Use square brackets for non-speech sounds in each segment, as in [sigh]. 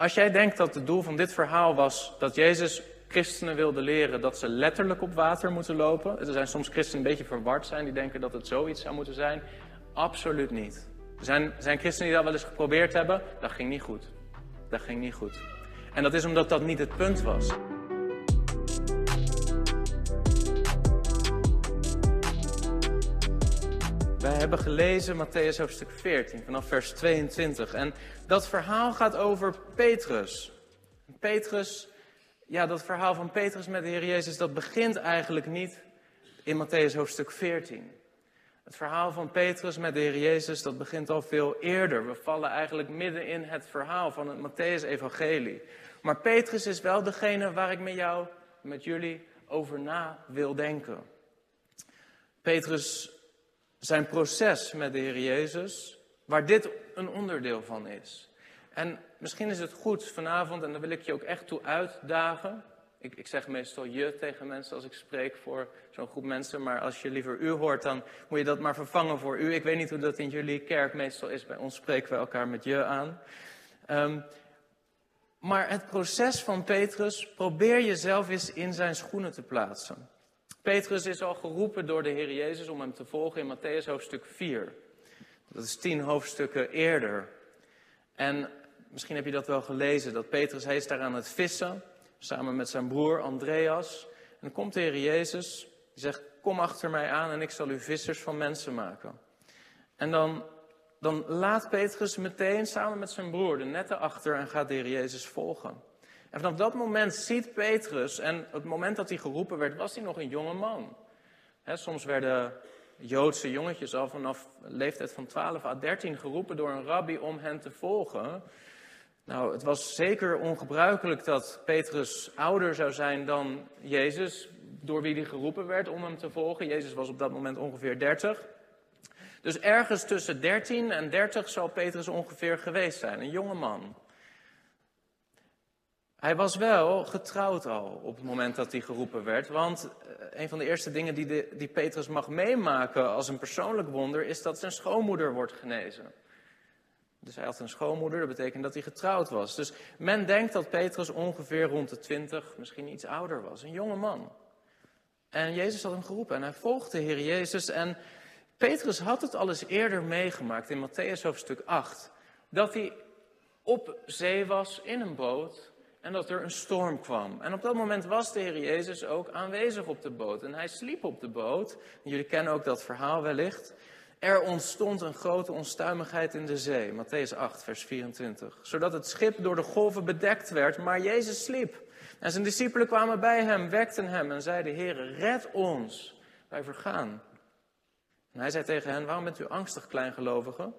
Als jij denkt dat het doel van dit verhaal was dat Jezus christenen wilde leren dat ze letterlijk op water moeten lopen. Er zijn soms christenen een beetje verward zijn, die denken dat het zoiets zou moeten zijn. Absoluut niet. Er zijn, zijn christenen die dat wel eens geprobeerd hebben. Dat ging niet goed. Dat ging niet goed. En dat is omdat dat niet het punt was. Hebben gelezen Matthäus hoofdstuk 14 vanaf vers 22. En dat verhaal gaat over Petrus. Petrus, ja, dat verhaal van Petrus met de Heer Jezus, dat begint eigenlijk niet in Matthäus hoofdstuk 14. Het verhaal van Petrus met de Heer Jezus, dat begint al veel eerder. We vallen eigenlijk midden in het verhaal van het Matthäus-evangelie. Maar Petrus is wel degene waar ik met jou, met jullie, over na wil denken. Petrus zijn proces met de Heer Jezus, waar dit een onderdeel van is. En misschien is het goed vanavond, en daar wil ik je ook echt toe uitdagen. Ik, ik zeg meestal je tegen mensen als ik spreek voor zo'n groep mensen, maar als je liever u hoort, dan moet je dat maar vervangen voor u. Ik weet niet hoe dat in jullie kerk meestal is. Bij ons spreken we elkaar met je aan. Um, maar het proces van Petrus, probeer jezelf eens in zijn schoenen te plaatsen. Petrus is al geroepen door de Heer Jezus om hem te volgen in Matthäus hoofdstuk 4. Dat is tien hoofdstukken eerder. En misschien heb je dat wel gelezen, dat Petrus, hij is daar aan het vissen, samen met zijn broer Andreas. En dan komt de Heer Jezus, die zegt, kom achter mij aan en ik zal u vissers van mensen maken. En dan, dan laat Petrus meteen samen met zijn broer de netten achter en gaat de Heer Jezus volgen. En vanaf dat moment ziet Petrus, en het moment dat hij geroepen werd, was hij nog een jonge man. soms werden Joodse jongetjes al vanaf leeftijd van 12 à 13 geroepen door een rabbi om hen te volgen. Nou, het was zeker ongebruikelijk dat Petrus ouder zou zijn dan Jezus, door wie hij geroepen werd om hem te volgen. Jezus was op dat moment ongeveer 30. Dus ergens tussen 13 en 30 zal Petrus ongeveer geweest zijn, een jonge man. Hij was wel getrouwd al op het moment dat hij geroepen werd. Want eh, een van de eerste dingen die, die Petrus mag meemaken als een persoonlijk wonder is dat zijn schoonmoeder wordt genezen. Dus hij had een schoonmoeder, dat betekent dat hij getrouwd was. Dus men denkt dat Petrus ongeveer rond de twintig, misschien iets ouder was. Een jonge man. En Jezus had hem geroepen en hij volgde de Heer Jezus. En Petrus had het al eens eerder meegemaakt in Matthäus hoofdstuk 8. Dat hij op zee was in een boot en dat er een storm kwam. En op dat moment was de Heer Jezus ook aanwezig op de boot. En hij sliep op de boot. jullie kennen ook dat verhaal wellicht. Er ontstond een grote onstuimigheid in de zee. Matthäus 8, vers 24. Zodat het schip door de golven bedekt werd, maar Jezus sliep. En zijn discipelen kwamen bij hem, wekten hem en zeiden, Heer, red ons, wij vergaan. En hij zei tegen hen, waarom bent u angstig, kleingelovigen?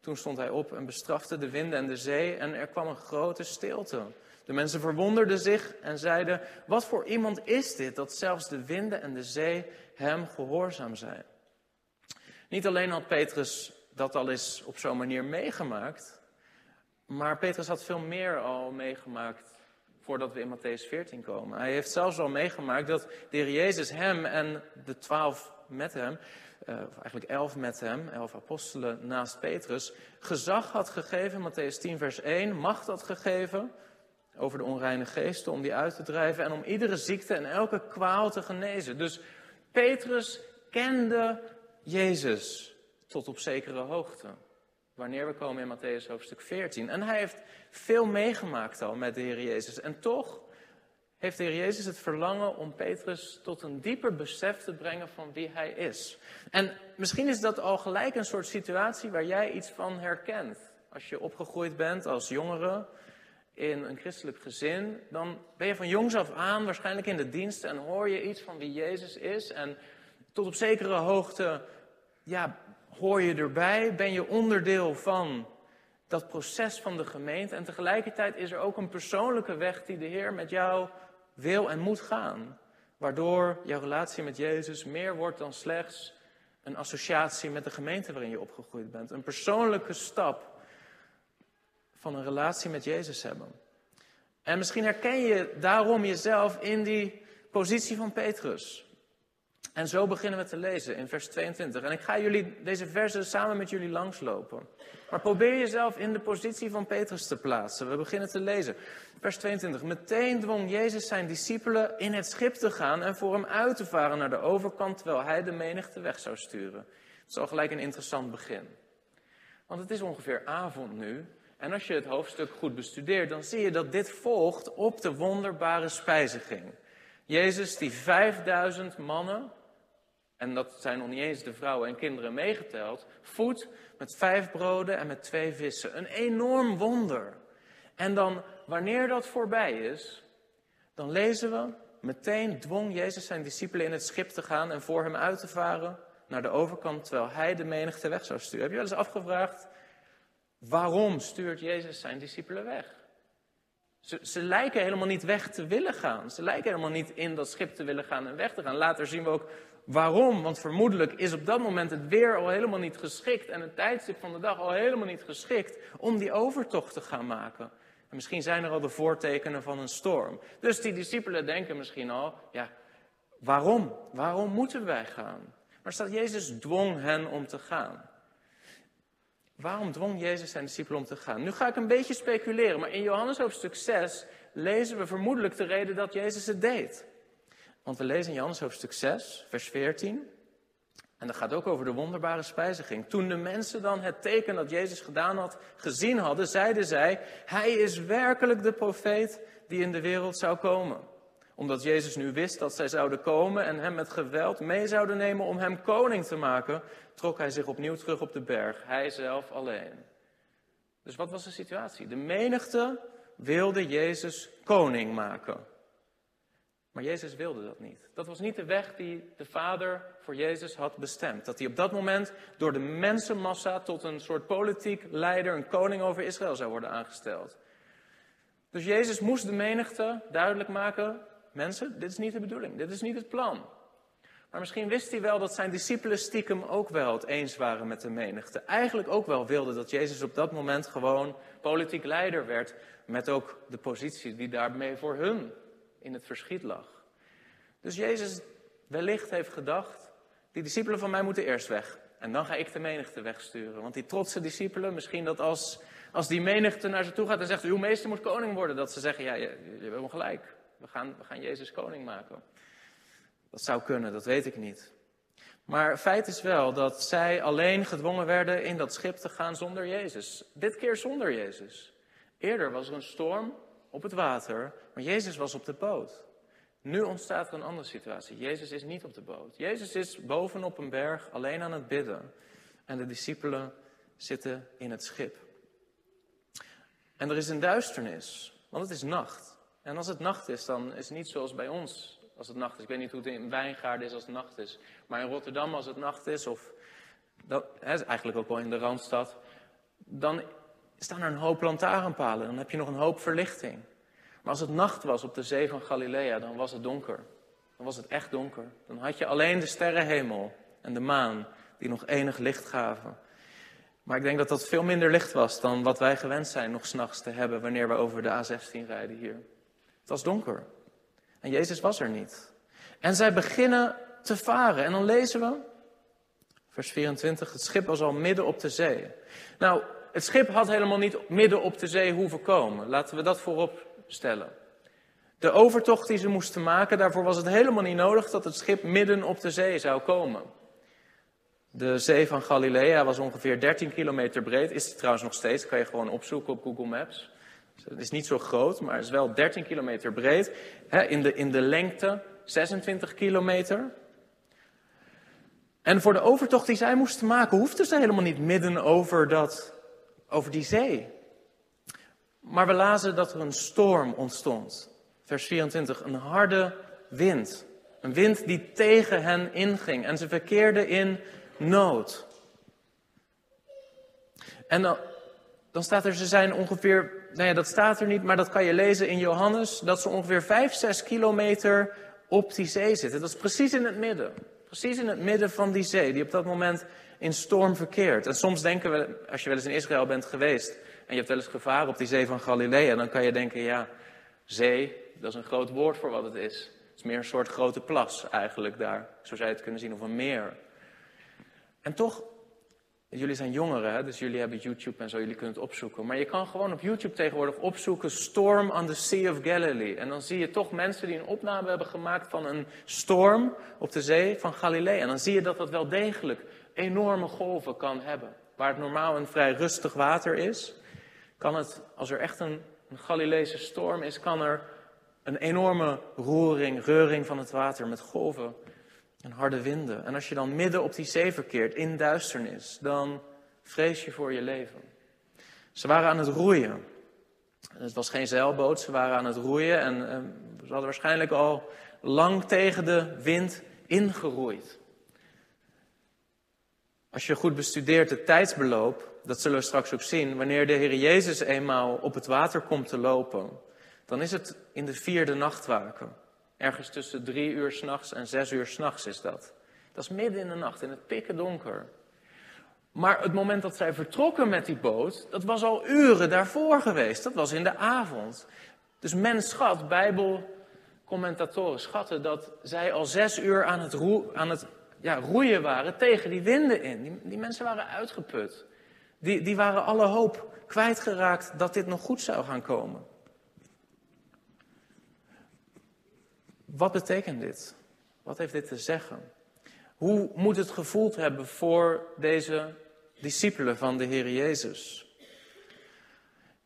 Toen stond hij op en bestrafte de winden en de zee en er kwam een grote stilte. De mensen verwonderden zich en zeiden: Wat voor iemand is dit dat zelfs de winden en de zee hem gehoorzaam zijn? Niet alleen had Petrus dat al eens op zo'n manier meegemaakt, maar Petrus had veel meer al meegemaakt voordat we in Matthäus 14 komen. Hij heeft zelfs al meegemaakt dat de Heer Jezus hem en de twaalf met hem, uh, of eigenlijk elf met hem, elf apostelen naast Petrus, gezag had gegeven, Matthäus 10 vers 1, macht had gegeven over de onreine geesten, om die uit te drijven en om iedere ziekte en elke kwaal te genezen. Dus Petrus kende Jezus tot op zekere hoogte. Wanneer we komen in Matthäus hoofdstuk 14. En hij heeft veel meegemaakt al met de Heer Jezus. En toch heeft de Heer Jezus het verlangen om Petrus tot een dieper besef te brengen van wie hij is. En misschien is dat al gelijk een soort situatie waar jij iets van herkent. Als je opgegroeid bent als jongere, in een christelijk gezin, dan ben je van jongs af aan waarschijnlijk in de dienst en hoor je iets van wie Jezus is. En tot op zekere hoogte, ja, hoor je erbij, ben je onderdeel van dat proces van de gemeente. En tegelijkertijd is er ook een persoonlijke weg die de Heer met jou wil en moet gaan. Waardoor jouw relatie met Jezus meer wordt dan slechts een associatie met de gemeente waarin je opgegroeid bent. Een persoonlijke stap van een relatie met Jezus hebben. En misschien herken je daarom jezelf in die positie van Petrus. En zo beginnen we te lezen in vers 22. En ik ga jullie deze versen samen met jullie langslopen. Maar probeer jezelf in de positie van Petrus te plaatsen. We beginnen te lezen. Vers 22. Meteen dwong Jezus zijn discipelen in het schip te gaan en voor hem uit te varen naar de overkant, terwijl hij de menigte weg zou sturen. Dat is al gelijk een interessant begin. Want het is ongeveer avond nu. En als je het hoofdstuk goed bestudeert, dan zie je dat dit volgt op de wonderbare spijziging. Jezus die 5000 mannen, en dat zijn nog niet eens de vrouwen en kinderen meegeteld, voedt met vijf broden en met twee vissen. Een enorm wonder. En dan, wanneer dat voorbij is, dan lezen we, meteen dwong Jezus zijn discipelen in het schip te gaan en voor hem uit te varen naar de overkant, terwijl hij de menigte weg zou sturen. Heb je wel eens afgevraagd, waarom stuurt Jezus zijn discipelen weg? Ze, ze, lijken helemaal niet weg te willen gaan. Ze lijken helemaal niet in dat schip te willen gaan en weg te gaan. Later zien we ook waarom. Want vermoedelijk is op dat moment het weer al helemaal niet geschikt. En het tijdstip van de dag al helemaal niet geschikt om die overtocht te gaan maken. En misschien zijn er al de voortekenen van een storm. Dus die discipelen denken misschien al, ja, waarom? Waarom moeten wij gaan? Maar staat Jezus dwong hen om te gaan. Waarom dwong Jezus zijn discipelen om te gaan? Nu ga ik een beetje speculeren, maar in Johannes hoofdstuk 6 lezen we vermoedelijk de reden dat Jezus het deed. Want we lezen in Johannes hoofdstuk 6, vers 14. En dat gaat ook over de wonderbare spijziging. Toen de mensen dan het teken dat Jezus gedaan had gezien hadden, zeiden zij: Hij is werkelijk de profeet die in de wereld zou komen omdat Jezus nu wist dat zij zouden komen en hem met geweld mee zouden nemen om hem koning te maken, trok hij zich opnieuw terug op de berg, hij zelf alleen. Dus wat was de situatie? De menigte wilde Jezus koning maken. Maar Jezus wilde dat niet. Dat was niet de weg die de Vader voor Jezus had bestemd. Dat hij op dat moment door de mensenmassa tot een soort politiek leider, een koning over Israël zou worden aangesteld. Dus Jezus moest de menigte duidelijk maken: mensen, dit is niet de bedoeling, dit is niet het plan. Maar misschien wist hij wel dat zijn discipelen stiekem ook wel het eens waren met de menigte. Eigenlijk ook wel wilden dat Jezus op dat moment gewoon politiek leider werd. Met ook de positie die daarmee voor hun in het verschiet lag. Dus Jezus wellicht heeft gedacht, die discipelen van mij moeten eerst weg. En dan ga ik de menigte wegsturen. Want die trotse discipelen, misschien dat als, als die menigte naar ze toe gaat en zegt, uw meester moet koning worden. Dat ze zeggen, ja, je, je hebt gelijk. We gaan, we gaan Jezus koning maken. Dat zou kunnen, dat weet ik niet. Maar feit is wel dat zij alleen gedwongen werden in dat schip te gaan zonder Jezus. Dit keer zonder Jezus. Eerder was er een storm op het water, maar Jezus was op de boot. Nu ontstaat er een andere situatie. Jezus is niet op de boot. Jezus is bovenop een berg alleen aan het bidden. En de discipelen zitten in het schip. En er is een duisternis, want het is nacht. En als het nacht is, dan is het niet zoals bij ons als het nacht is. Ik weet niet hoe het in Wijngaarden is als het nacht is. Maar in Rotterdam als het nacht is, of dat is eigenlijk ook wel in de Randstad, dan staan er een hoop lantaarnpalen. Dan heb je nog een hoop verlichting. Maar als het nacht was op de zee van Galilea, dan was het donker. Dan was het echt donker. Dan had je alleen de sterrenhemel en de maan die nog enig licht gaven. Maar ik denk dat dat veel minder licht was dan wat wij gewend zijn nog s'nachts te hebben wanneer we over de A16 rijden hier. Het was donker. En Jezus was er niet. En zij beginnen te varen. En dan lezen we, vers 24, het schip was al midden op de zee. Nou, het schip had helemaal niet midden op de zee hoeven komen. Laten we dat voorop stellen. De overtocht die ze moesten maken, daarvoor was het helemaal niet nodig dat het schip midden op de zee zou komen. De zee van Galilea was ongeveer 13 kilometer breed. Is het trouwens nog steeds, kan je gewoon opzoeken op Google Maps. Het is niet zo groot, maar het is wel 13 kilometer breed. in, de, in de lengte 26 kilometer. En voor de overtocht die zij moesten maken, hoefden ze helemaal niet midden over, dat, over die zee. Maar we lazen dat er een storm ontstond. Vers 24, een harde wind. Een wind die tegen hen inging. En ze verkeerden in nood. En dan, dan staat er, ze zijn ongeveer, nou ja, dat staat er niet, maar dat kan je lezen in Johannes, dat ze ongeveer 5, 6 kilometer op die zee zitten. Dat is precies in het midden. Precies in het midden van die zee, die op dat moment in storm verkeert. En soms denken we, als je wel eens in Israël bent geweest en je hebt wel eens gevaren op die zee van Galilea, dan kan je denken, ja, zee, dat is een groot woord voor wat het is. Het is meer een soort grote plas eigenlijk daar, zo zou je het kunnen zien, of een meer. En toch, jullie zijn jongeren, hè, dus jullie hebben YouTube en zo, jullie kunnen het opzoeken. Maar je kan gewoon op YouTube tegenwoordig opzoeken Storm on the Sea of Galilee. En dan zie je toch mensen die een opname hebben gemaakt van een storm op de zee van Galilee. En dan zie je dat dat wel degelijk enorme golven kan hebben. Waar het normaal een vrij rustig water is, kan het, als er echt een, een Galileese storm is, kan er een enorme roering, reuring van het water met golven en harde winden. En als je dan midden op die zee verkeert, in duisternis, dan vrees je voor je leven. Ze waren aan het roeien. Het was geen zeilboot, ze waren aan het roeien en, ze hadden waarschijnlijk al lang tegen de wind ingeroeid. Als je goed bestudeert het tijdsbeloop, dat zullen we straks ook zien, wanneer de Heer Jezus eenmaal op het water komt te lopen, dan is het in de vierde nachtwaken. Ergens tussen drie uur s'nachts en zes uur s'nachts is dat. Dat is midden in de nacht, in het pikken donker. Maar het moment dat zij vertrokken met die boot, dat was al uren daarvoor geweest. Dat was in de avond. Dus men schat, bijbelcommentatoren schatten, dat zij al zes uur aan het, roe, aan het ja, roeien waren tegen die winden in. Die, mensen waren uitgeput. Die, die waren alle hoop kwijtgeraakt dat dit nog goed zou gaan komen. Wat betekent dit? Wat heeft dit te zeggen? Hoe moet het gevoeld hebben voor deze discipelen van de Heer Jezus?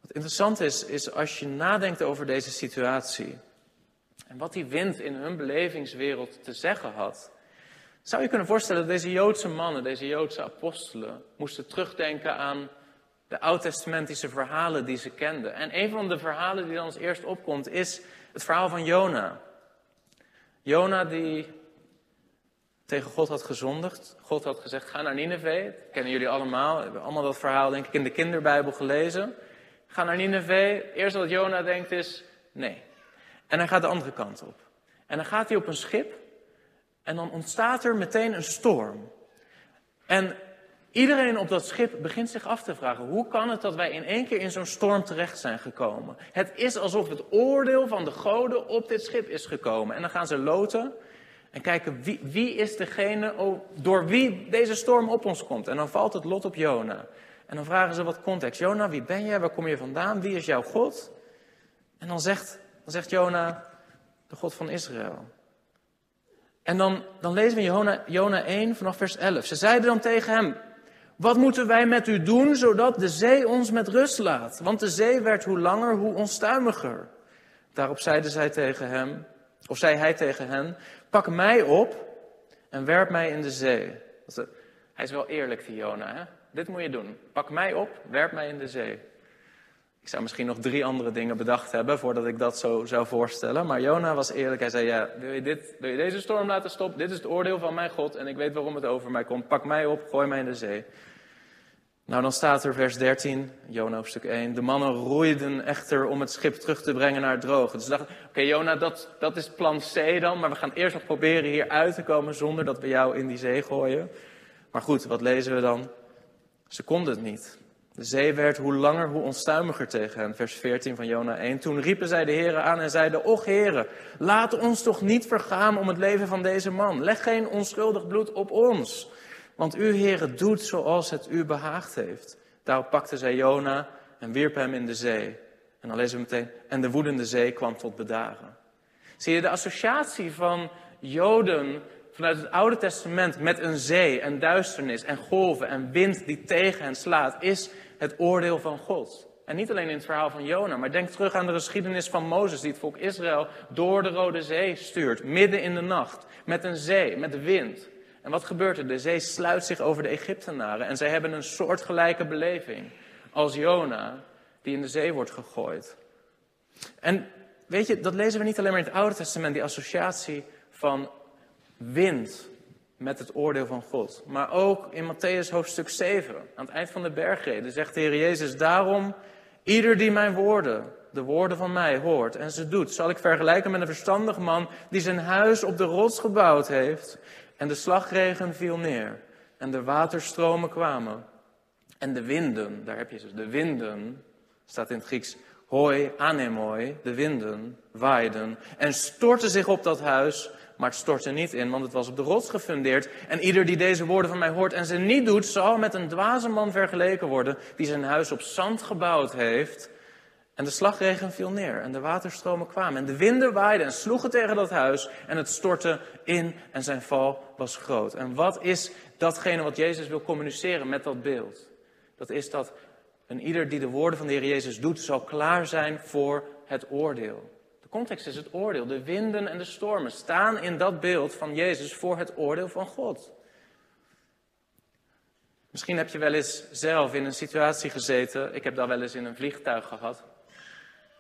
Wat interessant is, is als je nadenkt over deze situatie en wat die wind in hun belevingswereld te zeggen had, zou je kunnen voorstellen dat deze Joodse mannen, deze Joodse apostelen, moesten terugdenken aan de oud-testamentische verhalen die ze kenden. En een van de verhalen die dan als eerst opkomt is het verhaal van Jona. Jona die tegen God had gezondigd. God had gezegd, ga naar Nineveh. Dat kennen jullie allemaal. We hebben allemaal dat verhaal denk ik in de kinderbijbel gelezen. Ga naar Nineveh. Eerst wat Jona denkt is, nee. En hij gaat de andere kant op. En dan gaat hij op een schip. En dan ontstaat er meteen een storm. En Iedereen op dat schip begint zich af te vragen: hoe kan het dat wij in één keer in zo'n storm terecht zijn gekomen? Het is alsof het oordeel van de goden op dit schip is gekomen. En dan gaan ze loten en kijken wie, wie is degene door wie deze storm op ons komt. En dan valt het lot op Jona. En dan vragen ze wat context. Jona, wie ben jij? Waar kom je vandaan? Wie is jouw God? En dan zegt, dan zegt Jona, de God van Israël. En dan, dan lezen we in Jona, Jona 1 vanaf vers 11. Ze zeiden dan tegen hem, wat moeten wij met u doen, zodat de zee ons met rust laat? Want de zee werd hoe langer, hoe onstuimiger. Daarop zeiden zij tegen hem, of zei hij tegen hen, pak mij op en werp mij in de zee. Hij is wel eerlijk, die Jona. Dit moet je doen. Pak mij op, werp mij in de zee. Ik zou misschien nog drie andere dingen bedacht hebben voordat ik dat zo zou voorstellen. Maar Jona was eerlijk. Hij zei, ja, wil je, dit, wil je deze storm laten stoppen? Dit is het oordeel van mijn God en ik weet waarom het over mij komt. Pak mij op, gooi mij in de zee. Nou, dan staat er vers 13, Jona hoofdstuk 1. De mannen roeiden echter om het schip terug te brengen naar het droge. Dus ze dachten, oké Jona, dat, dat is plan C dan. Maar we gaan eerst nog proberen hier uit te komen zonder dat we jou in die zee gooien. Maar goed, wat lezen we dan? Ze konden het niet. De zee werd hoe langer, hoe onstuimiger tegen hen. Vers 14 van Jona 1. Toen riepen zij de heren aan en zeiden, Och heren, laat ons toch niet vergaan om het leven van deze man. Leg geen onschuldig bloed op ons. Want u, heren, doet zoals het u behaagd heeft. Daarop pakte zij Jona en wierp hem in de zee. En dan lezen we meteen, en de woedende zee kwam tot bedaren. Zie je de associatie van Joden vanuit het Oude Testament met een zee en duisternis en golven en wind die tegen hen slaat, is het oordeel van God. En niet alleen in het verhaal van Jona, maar denk terug aan de geschiedenis van Mozes, die het volk Israël door de Rode Zee stuurt, midden in de nacht, met een zee, met wind. En wat gebeurt er? De zee sluit zich over de Egyptenaren en zij hebben een soortgelijke beleving als Jona, die in de zee wordt gegooid. En weet je, dat lezen we niet alleen maar in het Oude Testament, die associatie van wind met het oordeel van God. Maar ook in Matthäus hoofdstuk 7, aan het eind van de bergreden, zegt de Heer Jezus, daarom, ieder die mijn woorden, de woorden van mij hoort en ze doet, zal ik vergelijken met een verstandig man die zijn huis op de rots gebouwd heeft. En de slagregen viel neer en de waterstromen kwamen. En de winden, daar heb je ze, de winden, staat in het Grieks, hoi, anemoi, de winden, waaiden en stortten zich op dat huis, maar het stortte niet in, want het was op de rots gefundeerd. En ieder die deze woorden van mij hoort en ze niet doet, zal met een dwaze man vergeleken worden, die zijn huis op zand gebouwd heeft. En de slagregen viel neer en de waterstromen kwamen. En de winden waaiden en sloegen tegen dat huis en het stortte in en zijn val was groot. En wat is datgene wat Jezus wil communiceren met dat beeld? Dat is dat een ieder die de woorden van de Heer Jezus doet, zal klaar zijn voor het oordeel. De context is het oordeel. De winden en de stormen staan in dat beeld van Jezus voor het oordeel van God. Misschien heb je wel eens zelf in een situatie gezeten. Ik heb dat wel eens in een vliegtuig gehad.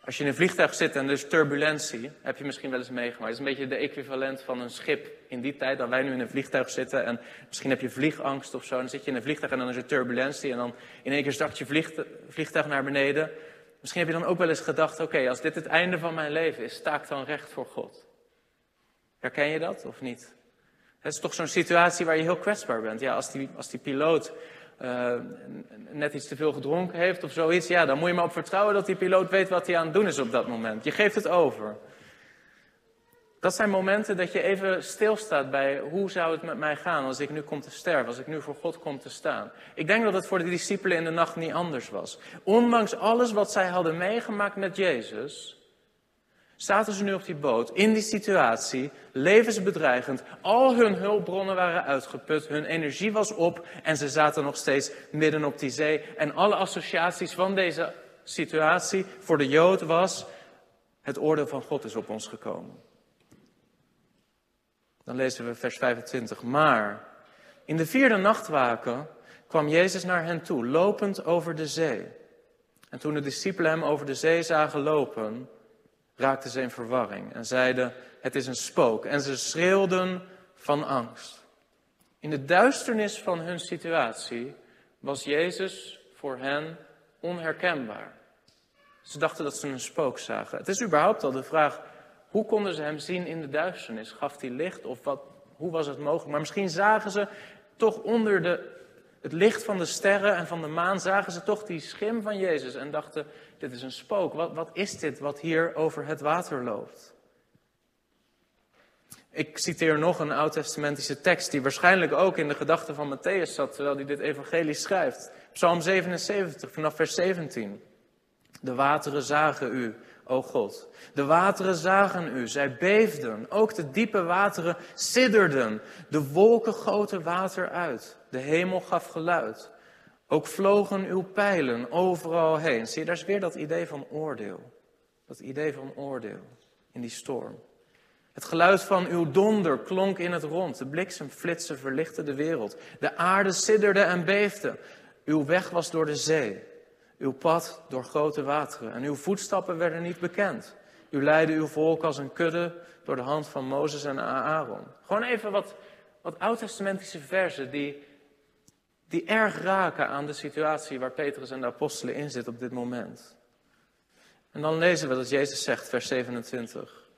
Als je in een vliegtuig zit en er is turbulentie, heb je misschien wel eens meegemaakt. Het is een beetje de equivalent van een schip in die tijd, dat wij nu in een vliegtuig zitten. En misschien heb je vliegangst of zo. Dan zit je in een vliegtuig en dan is er turbulentie. En dan in één keer start je vliegtuig naar beneden. Misschien heb je dan ook wel eens gedacht, oké, als dit het einde van mijn leven is, sta ik dan recht voor God. Herken je dat of niet? Het is toch zo'n situatie waar je heel kwetsbaar bent. Ja, als die, als die piloot uh, net iets te veel gedronken heeft of zoiets, ja, dan moet je maar op vertrouwen dat die piloot weet wat hij aan het doen is op dat moment. Je geeft het over. Dat zijn momenten dat je even stilstaat bij hoe zou het met mij gaan als ik nu kom te sterven, als ik nu voor God kom te staan. Ik denk dat het voor de discipelen in de nacht niet anders was. Ondanks alles wat zij hadden meegemaakt met Jezus, zaten ze nu op die boot, in die situatie, levensbedreigend. Al hun hulpbronnen waren uitgeput, hun energie was op en ze zaten nog steeds midden op die zee. En alle associaties van deze situatie voor de Jood was, het oordeel van God is op ons gekomen. Dan lezen we vers 25. Maar in de vierde nachtwaken kwam Jezus naar hen toe, lopend over de zee. En toen de discipelen hem over de zee zagen lopen, raakten ze in verwarring en zeiden: Het is een spook. En ze schreeuwden van angst. In de duisternis van hun situatie was Jezus voor hen onherkenbaar. Ze dachten dat ze een spook zagen. Het is überhaupt al de vraag: hoe konden ze hem zien in de duisternis? Gaf hij licht of wat, hoe was het mogelijk? Maar misschien zagen ze toch onder de, het licht van de sterren en van de maan, zagen ze toch die schim van Jezus en dachten, dit is een spook. Wat, wat is dit wat hier over het water loopt? Ik citeer nog een oud-testamentische tekst die waarschijnlijk ook in de gedachten van Matthäus zat terwijl hij dit evangelie schrijft. Psalm 77 vanaf vers 17. De wateren zagen u, o God. De wateren zagen u, zij beefden. Ook de diepe wateren sidderden. De wolken goten water uit. De hemel gaf geluid. Ook vlogen uw pijlen overal heen. Zie je, daar is weer dat idee van oordeel. Dat idee van oordeel in die storm. Het geluid van uw donder klonk in het rond. De bliksemflitsen verlichtten de wereld. De aarde sidderde en beefde. Uw weg was door de zee. Uw pad door grote wateren. En uw voetstappen werden niet bekend. U leidde uw volk als een kudde door de hand van Mozes en Aaron. Gewoon even wat, wat oud-testamentische versen die die erg raken aan de situatie waar Petrus en de apostelen in zitten op dit moment. En dan lezen we dat Jezus zegt, vers 27.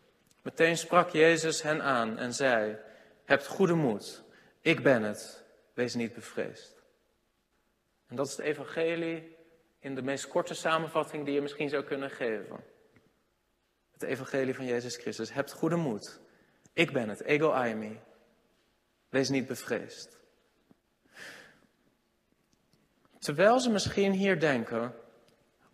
Meteen sprak Jezus hen aan en zei: Hebt goede moed, ik ben het, wees niet bevreesd. En dat is het evangelie in de meest korte samenvatting die je misschien zou kunnen geven. Het evangelie van Jezus Christus. Hebt goede moed, ik ben het, ego aimi, wees niet bevreesd. Terwijl ze misschien hier denken,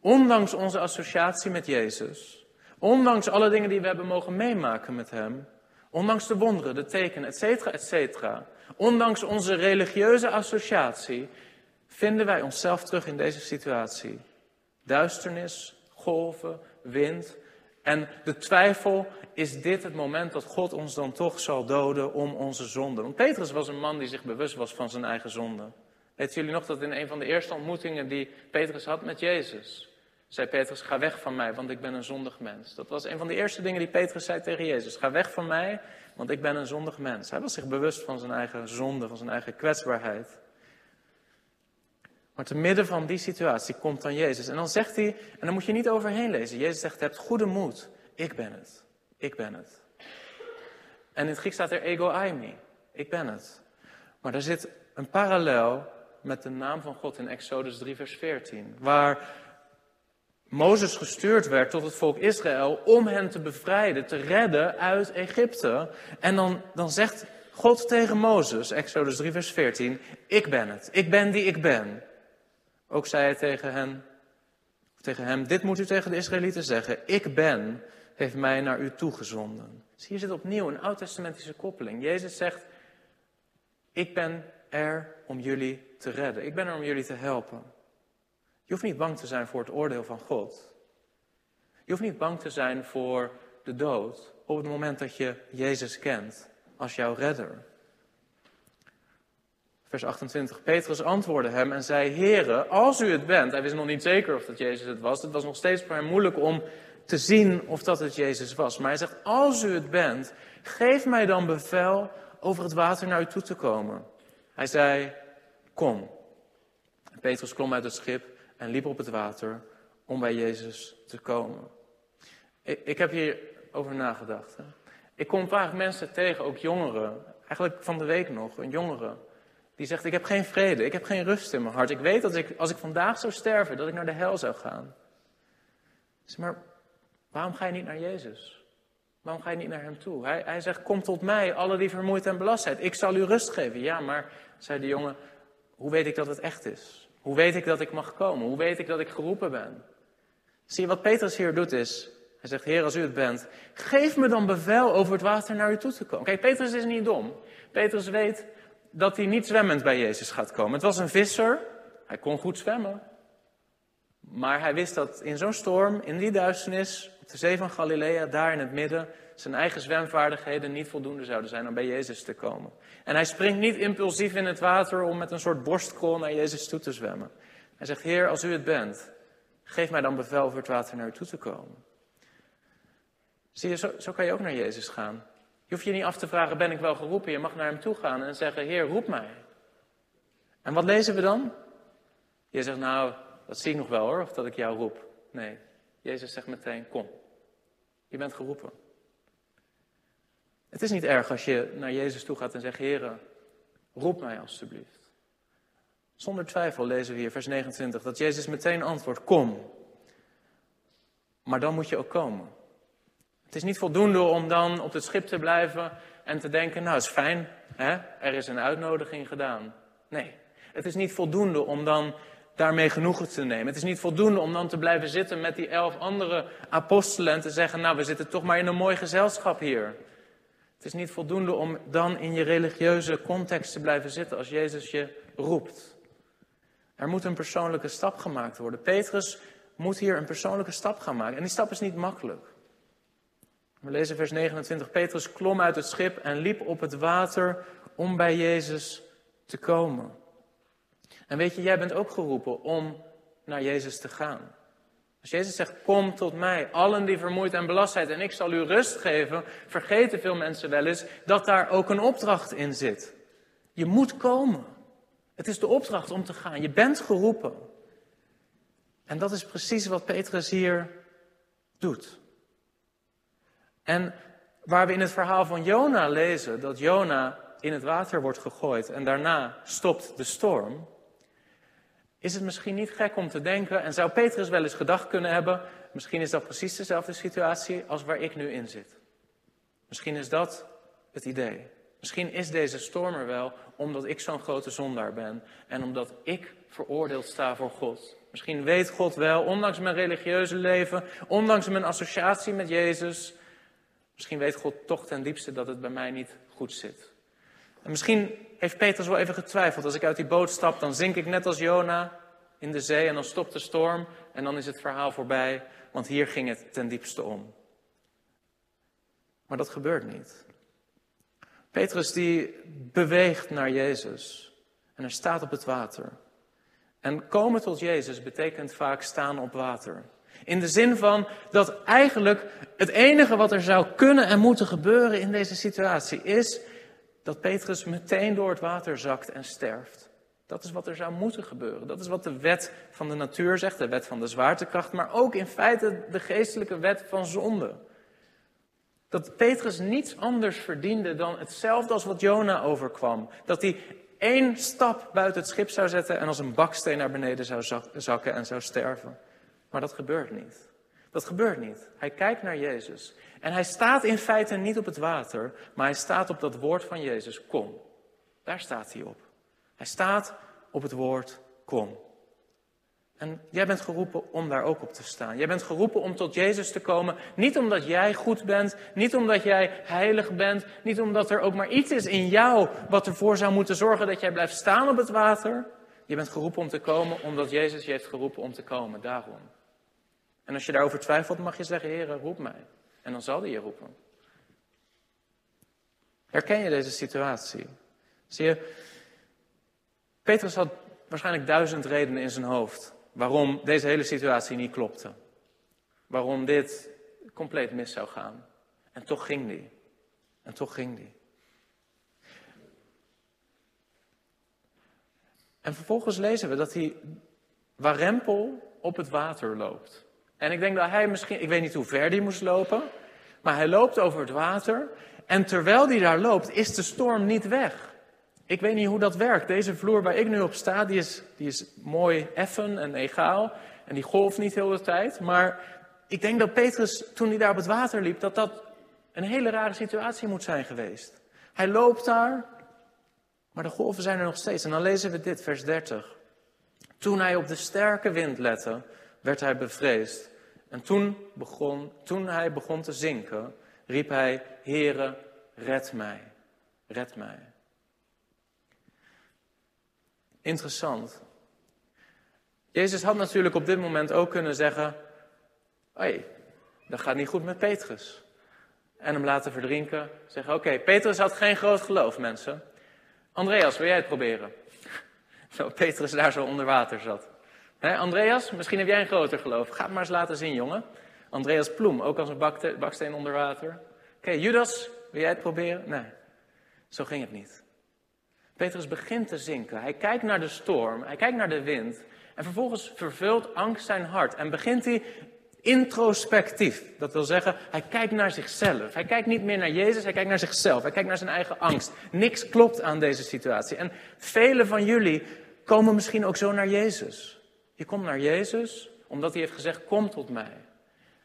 ondanks onze associatie met Jezus, ondanks alle dingen die we hebben mogen meemaken met Hem, ondanks de wonderen, de tekenen, et cetera, et cetera, ondanks onze religieuze associatie, vinden wij onszelf terug in deze situatie. Duisternis, golven, wind. En de twijfel, is dit het moment dat God ons dan toch zal doden om onze zonde? Want Petrus was een man die zich bewust was van zijn eigen zonde. Weet jullie nog dat in een van de eerste ontmoetingen die Petrus had met Jezus, zei Petrus, ga weg van mij, want ik ben een zondig mens. Dat was een van de eerste dingen die Petrus zei tegen Jezus. Ga weg van mij, want ik ben een zondig mens. Hij was zich bewust van zijn eigen zonde, van zijn eigen kwetsbaarheid. Maar te midden van die situatie komt dan Jezus. En dan zegt hij, en dan moet je niet overheen lezen. Jezus zegt, hebt goede moed. Ik ben het. Ik ben het. En in het Grieks staat er ego aimi. Ik ben het. Maar er zit een parallel met de naam van God in Exodus 3, vers 14. Waar Mozes gestuurd werd tot het volk Israël om hen te bevrijden, te redden uit Egypte. En dan, dan zegt God tegen Mozes, Exodus 3, vers 14, ik ben het, ik ben die ik ben. Ook zei hij tegen hen, tegen hem, dit moet u tegen de Israëlieten zeggen, ik ben, heeft mij naar u toegezonden. Dus hier zit opnieuw een oud-testamentische koppeling. Jezus zegt, ik ben er om jullie te redden, ik ben er om jullie te helpen. Je hoeft niet bang te zijn voor het oordeel van God. Je hoeft niet bang te zijn voor de dood op het moment dat je Jezus kent als jouw redder. Vers 28. Petrus antwoordde hem en zei: Heere, als u het bent. Hij wist nog niet zeker of dat Jezus het was. Het was nog steeds voor hem moeilijk om te zien of dat het Jezus was. Maar hij zegt: Als u het bent, geef mij dan bevel over het water naar u toe te komen. Hij zei: Kom. Petrus klom uit het schip en liep op het water om bij Jezus te komen. Ik, ik heb hier over nagedacht. Hè. Ik kom vaak mensen tegen, ook jongeren, eigenlijk van de week nog, een jongere, die zegt: Ik heb geen vrede, ik heb geen rust in mijn hart. Ik weet dat ik, als ik vandaag zou sterven, dat ik naar de hel zou gaan. Zeg maar, waarom ga je niet naar Jezus? Waarom ga je niet naar hem toe? Hij, hij zegt: Kom tot mij, alle die vermoeid en belast zijn. Ik zal u rust geven. Ja, maar, zei de jongen, hoe weet ik dat het echt is? Hoe weet ik dat ik mag komen? Hoe weet ik dat ik geroepen ben? Zie je wat Petrus hier doet is, hij zegt, Heer, als u het bent, geef me dan bevel over het water naar u toe te komen. Kijk, Petrus is niet dom. Petrus weet dat hij niet zwemmend bij Jezus gaat komen. Het was een visser, hij kon goed zwemmen. Maar hij wist dat in zo'n storm, in die duisternis, de zee van Galilea, daar in het midden, zijn eigen zwemvaardigheden niet voldoende zouden zijn om bij Jezus te komen. En hij springt niet impulsief in het water om met een soort borstkrol naar Jezus toe te zwemmen. Hij zegt, Heer, als u het bent, geef mij dan bevel voor het water naar u toe te komen. Zie je, zo, zo kan je ook naar Jezus gaan. Je hoeft je niet af te vragen, ben ik wel geroepen? Je mag naar hem toe gaan en zeggen, Heer, roep mij. En wat lezen we dan? Je zegt, nou, dat zie ik nog wel hoor, of dat ik jou roep. Nee, Jezus zegt meteen, kom. Je bent geroepen. Het is niet erg als je naar Jezus toe gaat en zegt: Heer, roep mij alstublieft. Zonder twijfel lezen we hier, vers 29, dat Jezus meteen antwoordt: Kom. Maar dan moet je ook komen. Het is niet voldoende om dan op het schip te blijven en te denken: Nou, is fijn, hè? er is een uitnodiging gedaan. Nee, het is niet voldoende om dan daarmee genoegen te nemen. Het is niet voldoende om dan te blijven zitten met die elf andere apostelen en te zeggen: Nou, we zitten toch maar in een mooi gezelschap hier. Het is niet voldoende om dan in je religieuze context te blijven zitten als Jezus je roept. Er moet een persoonlijke stap gemaakt worden. Petrus moet hier een persoonlijke stap gaan maken. En die stap is niet makkelijk. We lezen vers 29. Petrus klom uit het schip en liep op het water om bij Jezus te komen. En weet je, jij bent ook geroepen om naar Jezus te gaan. Als Jezus zegt, kom tot mij, allen die vermoeid en belast zijn en ik zal u rust geven, vergeten veel mensen wel eens dat daar ook een opdracht in zit. Je moet komen. Het is de opdracht om te gaan. Je bent geroepen. En dat is precies wat Petrus hier doet. En waar we in het verhaal van Jona lezen dat Jona in het water wordt gegooid en daarna stopt de storm, is het misschien niet gek om te denken, en zou Petrus wel eens gedacht kunnen hebben, misschien is dat precies dezelfde situatie als waar ik nu in zit. Misschien is dat het idee. Misschien is deze storm er wel omdat ik zo'n grote zondaar ben en omdat ik veroordeeld sta voor God. Misschien weet God wel, ondanks mijn religieuze leven, ondanks mijn associatie met Jezus, misschien weet God toch ten diepste dat het bij mij niet goed zit. En misschien heeft Petrus wel even getwijfeld. Als ik uit die boot stap, dan zink ik net als Jona in de zee en dan stopt de storm en dan is het verhaal voorbij, want hier ging het ten diepste om. Maar dat gebeurt niet. Petrus die beweegt naar Jezus en hij staat op het water. En komen tot Jezus betekent vaak staan op water. In de zin van dat eigenlijk het enige wat er zou kunnen en moeten gebeuren in deze situatie is dat Petrus meteen door het water zakt en sterft. Dat is wat er zou moeten gebeuren. Dat is wat de wet van de natuur zegt, de wet van de zwaartekracht, maar ook in feite de geestelijke wet van zonde. Dat Petrus niets anders verdiende dan hetzelfde als wat Jona overkwam. Dat hij één stap buiten het schip zou zetten en als een baksteen naar beneden zou zakken en zou sterven. Maar dat gebeurt niet. Dat gebeurt niet. Hij kijkt naar Jezus. En hij staat in feite niet op het water, maar hij staat op dat woord van Jezus, kom. Daar staat hij op. Hij staat op het woord, kom. En jij bent geroepen om daar ook op te staan. Jij bent geroepen om tot Jezus te komen. Niet omdat jij goed bent, niet omdat jij heilig bent, niet omdat er ook maar iets is in jou wat ervoor zou moeten zorgen dat jij blijft staan op het water. Je bent geroepen om te komen omdat Jezus je heeft geroepen om te komen. Daarom. En als je daarover twijfelt, mag je zeggen: Heer, roep mij. En dan zal hij je roepen. Herken je deze situatie? Zie je, Petrus had waarschijnlijk duizend redenen in zijn hoofd waarom deze hele situatie niet klopte. Waarom dit compleet mis zou gaan. En toch ging die. En toch ging die. En vervolgens lezen we dat hij warempel op het water loopt. En ik denk dat hij misschien, ik weet niet hoe ver hij moest lopen, maar hij loopt over het water. En terwijl hij daar loopt, is de storm niet weg. Ik weet niet hoe dat werkt. Deze vloer waar ik nu op sta, die is, die is mooi effen en egaal. En die golft niet heel de tijd. Maar ik denk dat Petrus, toen hij daar op het water liep, dat dat een hele rare situatie moet zijn geweest. Hij loopt daar, maar de golven zijn er nog steeds. En dan lezen we dit, vers 30. Toen hij op de sterke wind lette, werd hij bevreesd. En toen, begon, toen hij begon te zinken, riep hij, Heere, red mij, red mij. Interessant. Jezus had natuurlijk op dit moment ook kunnen zeggen, hé, dat gaat niet goed met Petrus. En hem laten verdrinken, zeggen, oké, Petrus had geen groot geloof, mensen. Andreas, wil jij het proberen? [laughs] Zo Petrus daar zo onder water zat. Andreas, misschien heb jij een groter geloof. Ga het maar eens laten zien, jongen. Andreas Ploem, ook als een baksteen onder water. Oké, Judas, wil jij het proberen? Nee, zo ging het niet. Petrus begint te zinken. Hij kijkt naar de storm, hij kijkt naar de wind. En vervolgens vervult angst zijn hart. En begint hij introspectief. Dat wil zeggen, hij kijkt naar zichzelf. Hij kijkt niet meer naar Jezus, hij kijkt naar zichzelf. Hij kijkt naar zijn eigen angst. Niks klopt aan deze situatie. En velen van jullie komen misschien ook zo naar Jezus. Je komt naar Jezus omdat hij heeft gezegd, kom tot mij.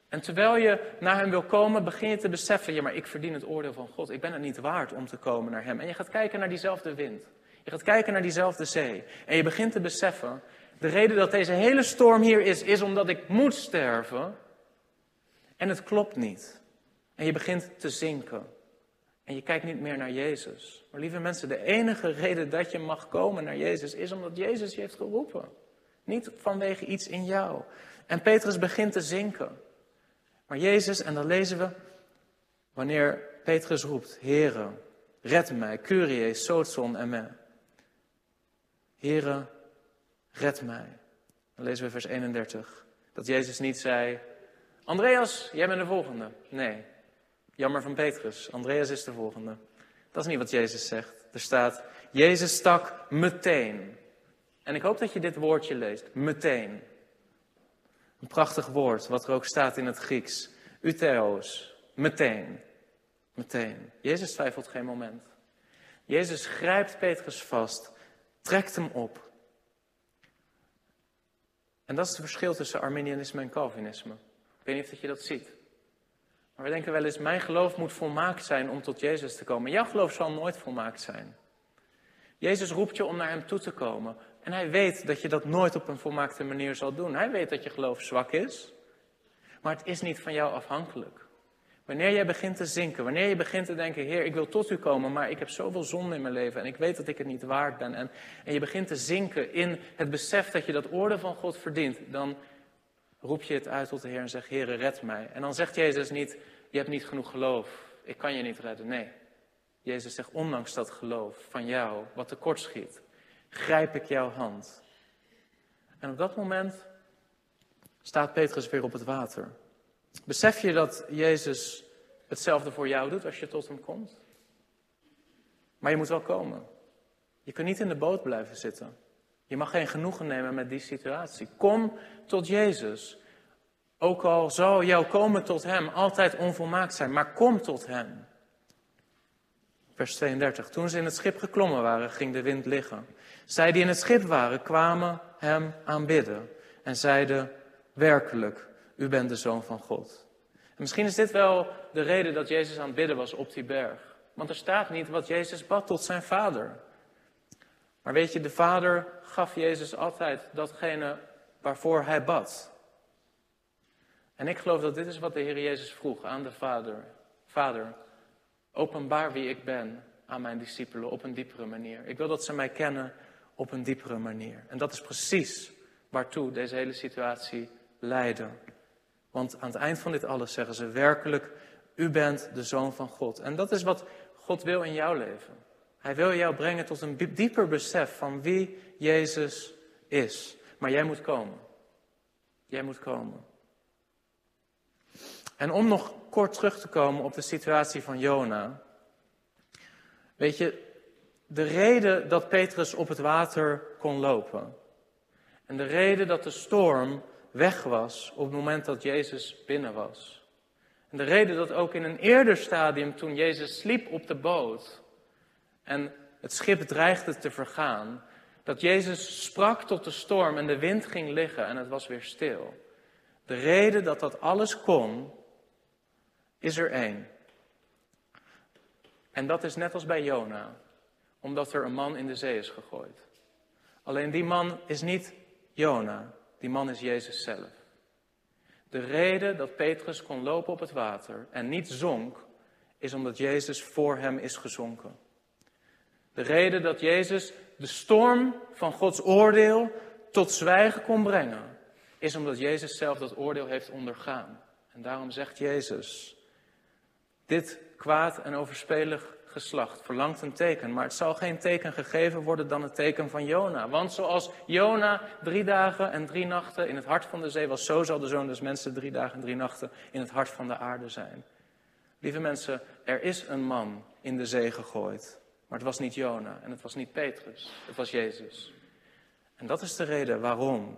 En terwijl je naar hem wil komen, begin je te beseffen, ja maar ik verdien het oordeel van God. Ik ben het niet waard om te komen naar hem. En je gaat kijken naar diezelfde wind. Je gaat kijken naar diezelfde zee. En je begint te beseffen, de reden dat deze hele storm hier is, is omdat ik moet sterven. En het klopt niet. En je begint te zinken. En je kijkt niet meer naar Jezus. Maar lieve mensen, de enige reden dat je mag komen naar Jezus is omdat Jezus je heeft geroepen. Niet vanwege iets in jou. En Petrus begint te zinken. Maar Jezus, en dan lezen we, wanneer Petrus roept, Heere, red mij, Curie, Sootson en me. Heere, red mij. Dan lezen we vers 31. Dat Jezus niet zei, Andreas, jij bent de volgende. Nee, jammer van Petrus, Andreas is de volgende. Dat is niet wat Jezus zegt. Er staat, Jezus stak meteen. En ik hoop dat je dit woordje leest, meteen. Een prachtig woord, wat er ook staat in het Grieks. Uteros, meteen. Meteen. Jezus twijfelt geen moment. Jezus grijpt Petrus vast, trekt hem op. En dat is het verschil tussen Arminianisme en Calvinisme. Ik weet niet of je dat ziet. Maar we denken wel eens, mijn geloof moet volmaakt zijn om tot Jezus te komen. Jouw geloof zal nooit volmaakt zijn. Jezus roept je om naar Hem toe te komen. En hij weet dat je dat nooit op een volmaakte manier zal doen. Hij weet dat je geloof zwak is. Maar het is niet van jou afhankelijk. Wanneer jij begint te zinken, wanneer je begint te denken, Heer, ik wil tot u komen, maar ik heb zoveel zonde in mijn leven en ik weet dat ik het niet waard ben. En, en je begint te zinken in het besef dat je dat oordeel van God verdient, dan roep je het uit tot de Heer en zegt, Heer, red mij. En dan zegt Jezus niet, je hebt niet genoeg geloof, ik kan je niet redden. Nee, Jezus zegt, ondanks dat geloof van jou, wat tekort schiet, grijp ik jouw hand. En op dat moment staat Petrus weer op het water. Besef je dat Jezus hetzelfde voor jou doet als je tot hem komt? Maar je moet wel komen. Je kunt niet in de boot blijven zitten. Je mag geen genoegen nemen met die situatie. Kom tot Jezus. Ook al zou jouw komen tot Hem altijd onvolmaakt zijn, maar kom tot Hem. Vers 32. Toen ze in het schip geklommen waren, ging de wind liggen. Zij die in het schip waren, kwamen hem aanbidden en zeiden, werkelijk, u bent de zoon van God. En misschien is dit wel de reden dat Jezus aan het bidden was op die berg. Want er staat niet wat Jezus bad tot zijn vader. Maar weet je, de vader gaf Jezus altijd datgene waarvoor hij bad. En ik geloof dat dit is wat de Heer Jezus vroeg aan de vader. Vader, openbaar wie ik ben aan mijn discipelen op een diepere manier. Ik wil dat ze mij kennen op een diepere manier. En dat is precies waartoe deze hele situatie leidde. Want aan het eind van dit alles zeggen ze werkelijk, u bent de zoon van God. En dat is wat God wil in jouw leven. Hij wil jou brengen tot een dieper besef van wie Jezus is. Maar jij moet komen. Jij moet komen. En om nog kort terug te komen op de situatie van Jona. Weet je, de reden dat Petrus op het water kon lopen. En de reden dat de storm weg was op het moment dat Jezus binnen was. En de reden dat ook in een eerder stadium, toen Jezus sliep op de boot en het schip dreigde te vergaan, dat Jezus sprak tot de storm en de wind ging liggen en het was weer stil. De reden dat dat alles kon, is er één. En dat is net als bij Jona, omdat er een man in de zee is gegooid. Alleen die man is niet Jona, die man is Jezus zelf. De reden dat Petrus kon lopen op het water en niet zonk, is omdat Jezus voor hem is gezonken. De reden dat Jezus de storm van Gods oordeel tot zwijgen kon brengen, is omdat Jezus zelf dat oordeel heeft ondergaan. En daarom zegt Jezus, dit kwaad en overspelig geslacht verlangt een teken, maar het zal geen teken gegeven worden dan het teken van Jona. Want zoals Jona drie dagen en drie nachten in het hart van de zee was, zo zal de zoon des mensen drie dagen en drie nachten in het hart van de aarde zijn. Lieve mensen, er is een man in de zee gegooid, maar het was niet Jona en het was niet Petrus, het was Jezus. En dat is de reden waarom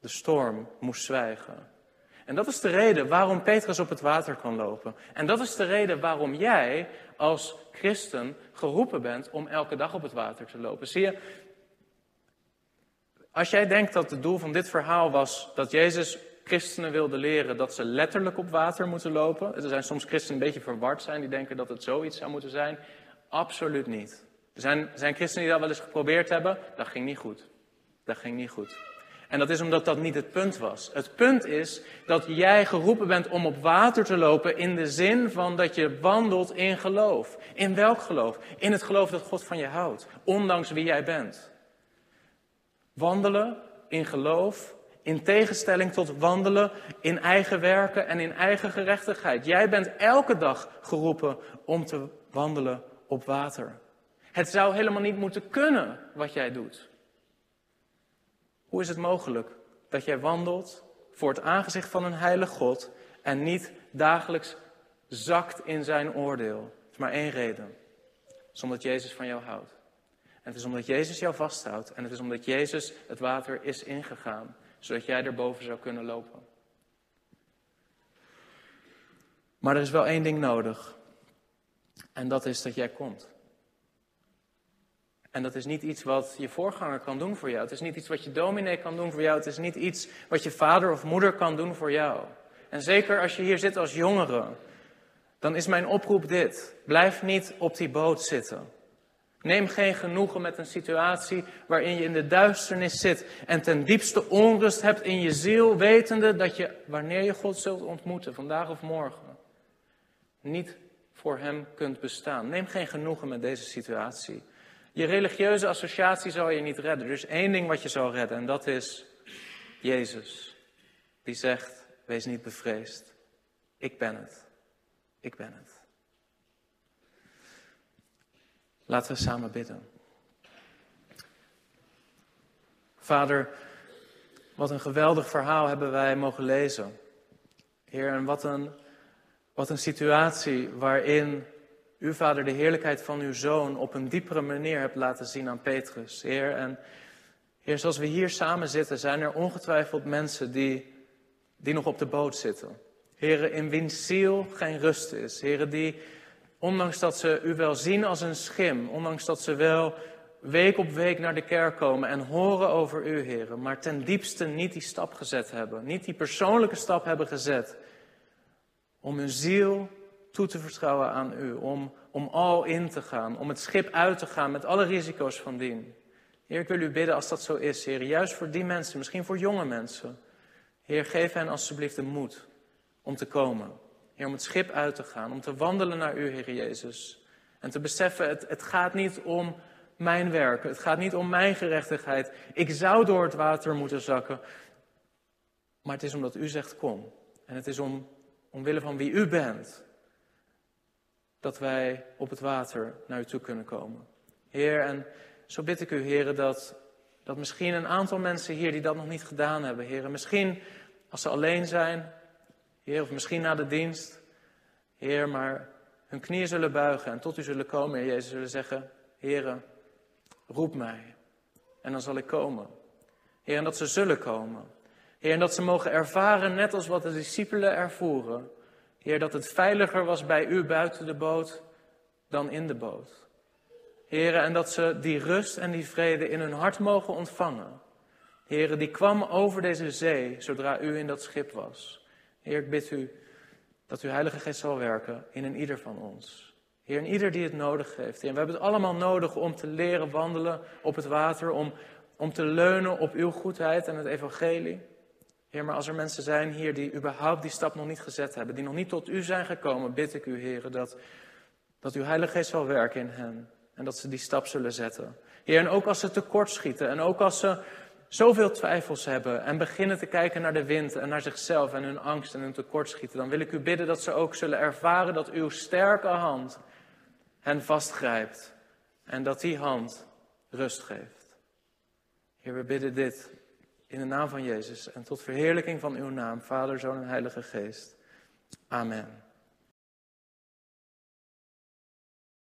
de storm moest zwijgen. En dat is de reden waarom Petrus op het water kan lopen. En dat is de reden waarom jij als christen geroepen bent om elke dag op het water te lopen. Zie je, als jij denkt dat het doel van dit verhaal was dat Jezus christenen wilde leren dat ze letterlijk op water moeten lopen. Er zijn soms christenen een beetje verward zijn, die denken dat het zoiets zou moeten zijn. Absoluut niet. Er zijn, zijn christenen die dat wel eens geprobeerd hebben. Dat ging niet goed. Dat ging niet goed. En dat is omdat dat niet het punt was. Het punt is dat jij geroepen bent om op water te lopen in de zin van dat je wandelt in geloof. In welk geloof? In het geloof dat God van je houdt, ondanks wie jij bent. Wandelen in geloof, in tegenstelling tot wandelen in eigen werken en in eigen gerechtigheid. Jij bent elke dag geroepen om te wandelen op water. Het zou helemaal niet moeten kunnen wat jij doet. Hoe is het mogelijk dat jij wandelt voor het aangezicht van een heilig God en niet dagelijks zakt in zijn oordeel? Er is maar één reden. Het is omdat Jezus van jou houdt. En het is omdat Jezus jou vasthoudt. En het is omdat Jezus het water is ingegaan, zodat jij erboven zou kunnen lopen. Maar er is wel één ding nodig. En dat is dat jij komt. En dat is niet iets wat je voorganger kan doen voor jou. Het is niet iets wat je dominee kan doen voor jou. Het is niet iets wat je vader of moeder kan doen voor jou. En zeker als je hier zit als jongere, dan is mijn oproep dit. Blijf niet op die boot zitten. Neem geen genoegen met een situatie waarin je in de duisternis zit en ten diepste onrust hebt in je ziel, wetende dat je, wanneer je God zult ontmoeten, vandaag of morgen, niet voor Hem kunt bestaan. Neem geen genoegen met deze situatie. Je religieuze associatie zal je niet redden. Er is één ding wat je zal redden en dat is Jezus. Die zegt, wees niet bevreesd. Ik ben het. Ik ben het. Laten we samen bidden. Vader, wat een geweldig verhaal hebben wij mogen lezen. Heer, en wat een, wat een situatie waarin u, Vader, de heerlijkheid van uw Zoon op een diepere manier hebt laten zien aan Petrus. Heer, en Heer, zoals we hier samen zitten, zijn er ongetwijfeld mensen die, die nog op de boot zitten. Heren, in wiens ziel geen rust is. Heren, die, ondanks dat ze u wel zien als een schim, ondanks dat ze wel week op week naar de kerk komen en horen over u, heren, maar ten diepste niet die stap gezet hebben, niet die persoonlijke stap hebben gezet om hun ziel toe te vertrouwen aan u, om, om al in te gaan, om het schip uit te gaan met alle risico's van dien. Heer, ik wil u bidden als dat zo is, Heer, juist voor die mensen, misschien voor jonge mensen. Heer, geef hen alsjeblieft de moed om te komen. Heer, om het schip uit te gaan, om te wandelen naar u, Heer Jezus. En te beseffen, het, het gaat niet om mijn werk, het gaat niet om mijn gerechtigheid. Ik zou door het water moeten zakken. Maar het is omdat u zegt kom. En het is om, omwille van wie u bent, dat wij op het water naar u toe kunnen komen. Heer, en zo bid ik u, heren, dat, dat misschien een aantal mensen hier die dat nog niet gedaan hebben, heren, misschien als ze alleen zijn, heer, of misschien na de dienst, heer, maar hun knieën zullen buigen en tot u zullen komen, heer Jezus, zullen zeggen, heren, roep mij en dan zal ik komen. Heer, en dat ze zullen komen. Heer, en dat ze mogen ervaren, net als wat de discipelen ervoeren, Heer, dat het veiliger was bij u buiten de boot dan in de boot. Heer, en dat ze die rust en die vrede in hun hart mogen ontvangen. Heer, die kwam over deze zee zodra u in dat schip was. Heer, ik bid u dat uw Heilige Geest zal werken in een ieder van ons. Heer, in ieder die het nodig heeft. Heer, we hebben het allemaal nodig om te leren wandelen op het water, om, om te leunen op uw goedheid en het evangelie. Heer, maar als er mensen zijn hier die überhaupt die stap nog niet gezet hebben, die nog niet tot u zijn gekomen, bid ik u, Heer, dat, dat uw Heilige Geest zal werken in hen. En dat ze die stap zullen zetten. Heer, en ook als ze tekortschieten en ook als ze zoveel twijfels hebben en beginnen te kijken naar de wind en naar zichzelf en hun angst en hun tekortschieten, dan wil ik u bidden dat ze ook zullen ervaren dat uw sterke hand hen vastgrijpt en dat die hand rust geeft. Heer, we bidden dit in de naam van Jezus en tot verheerlijking van uw naam, Vader, Zoon en Heilige Geest. Amen.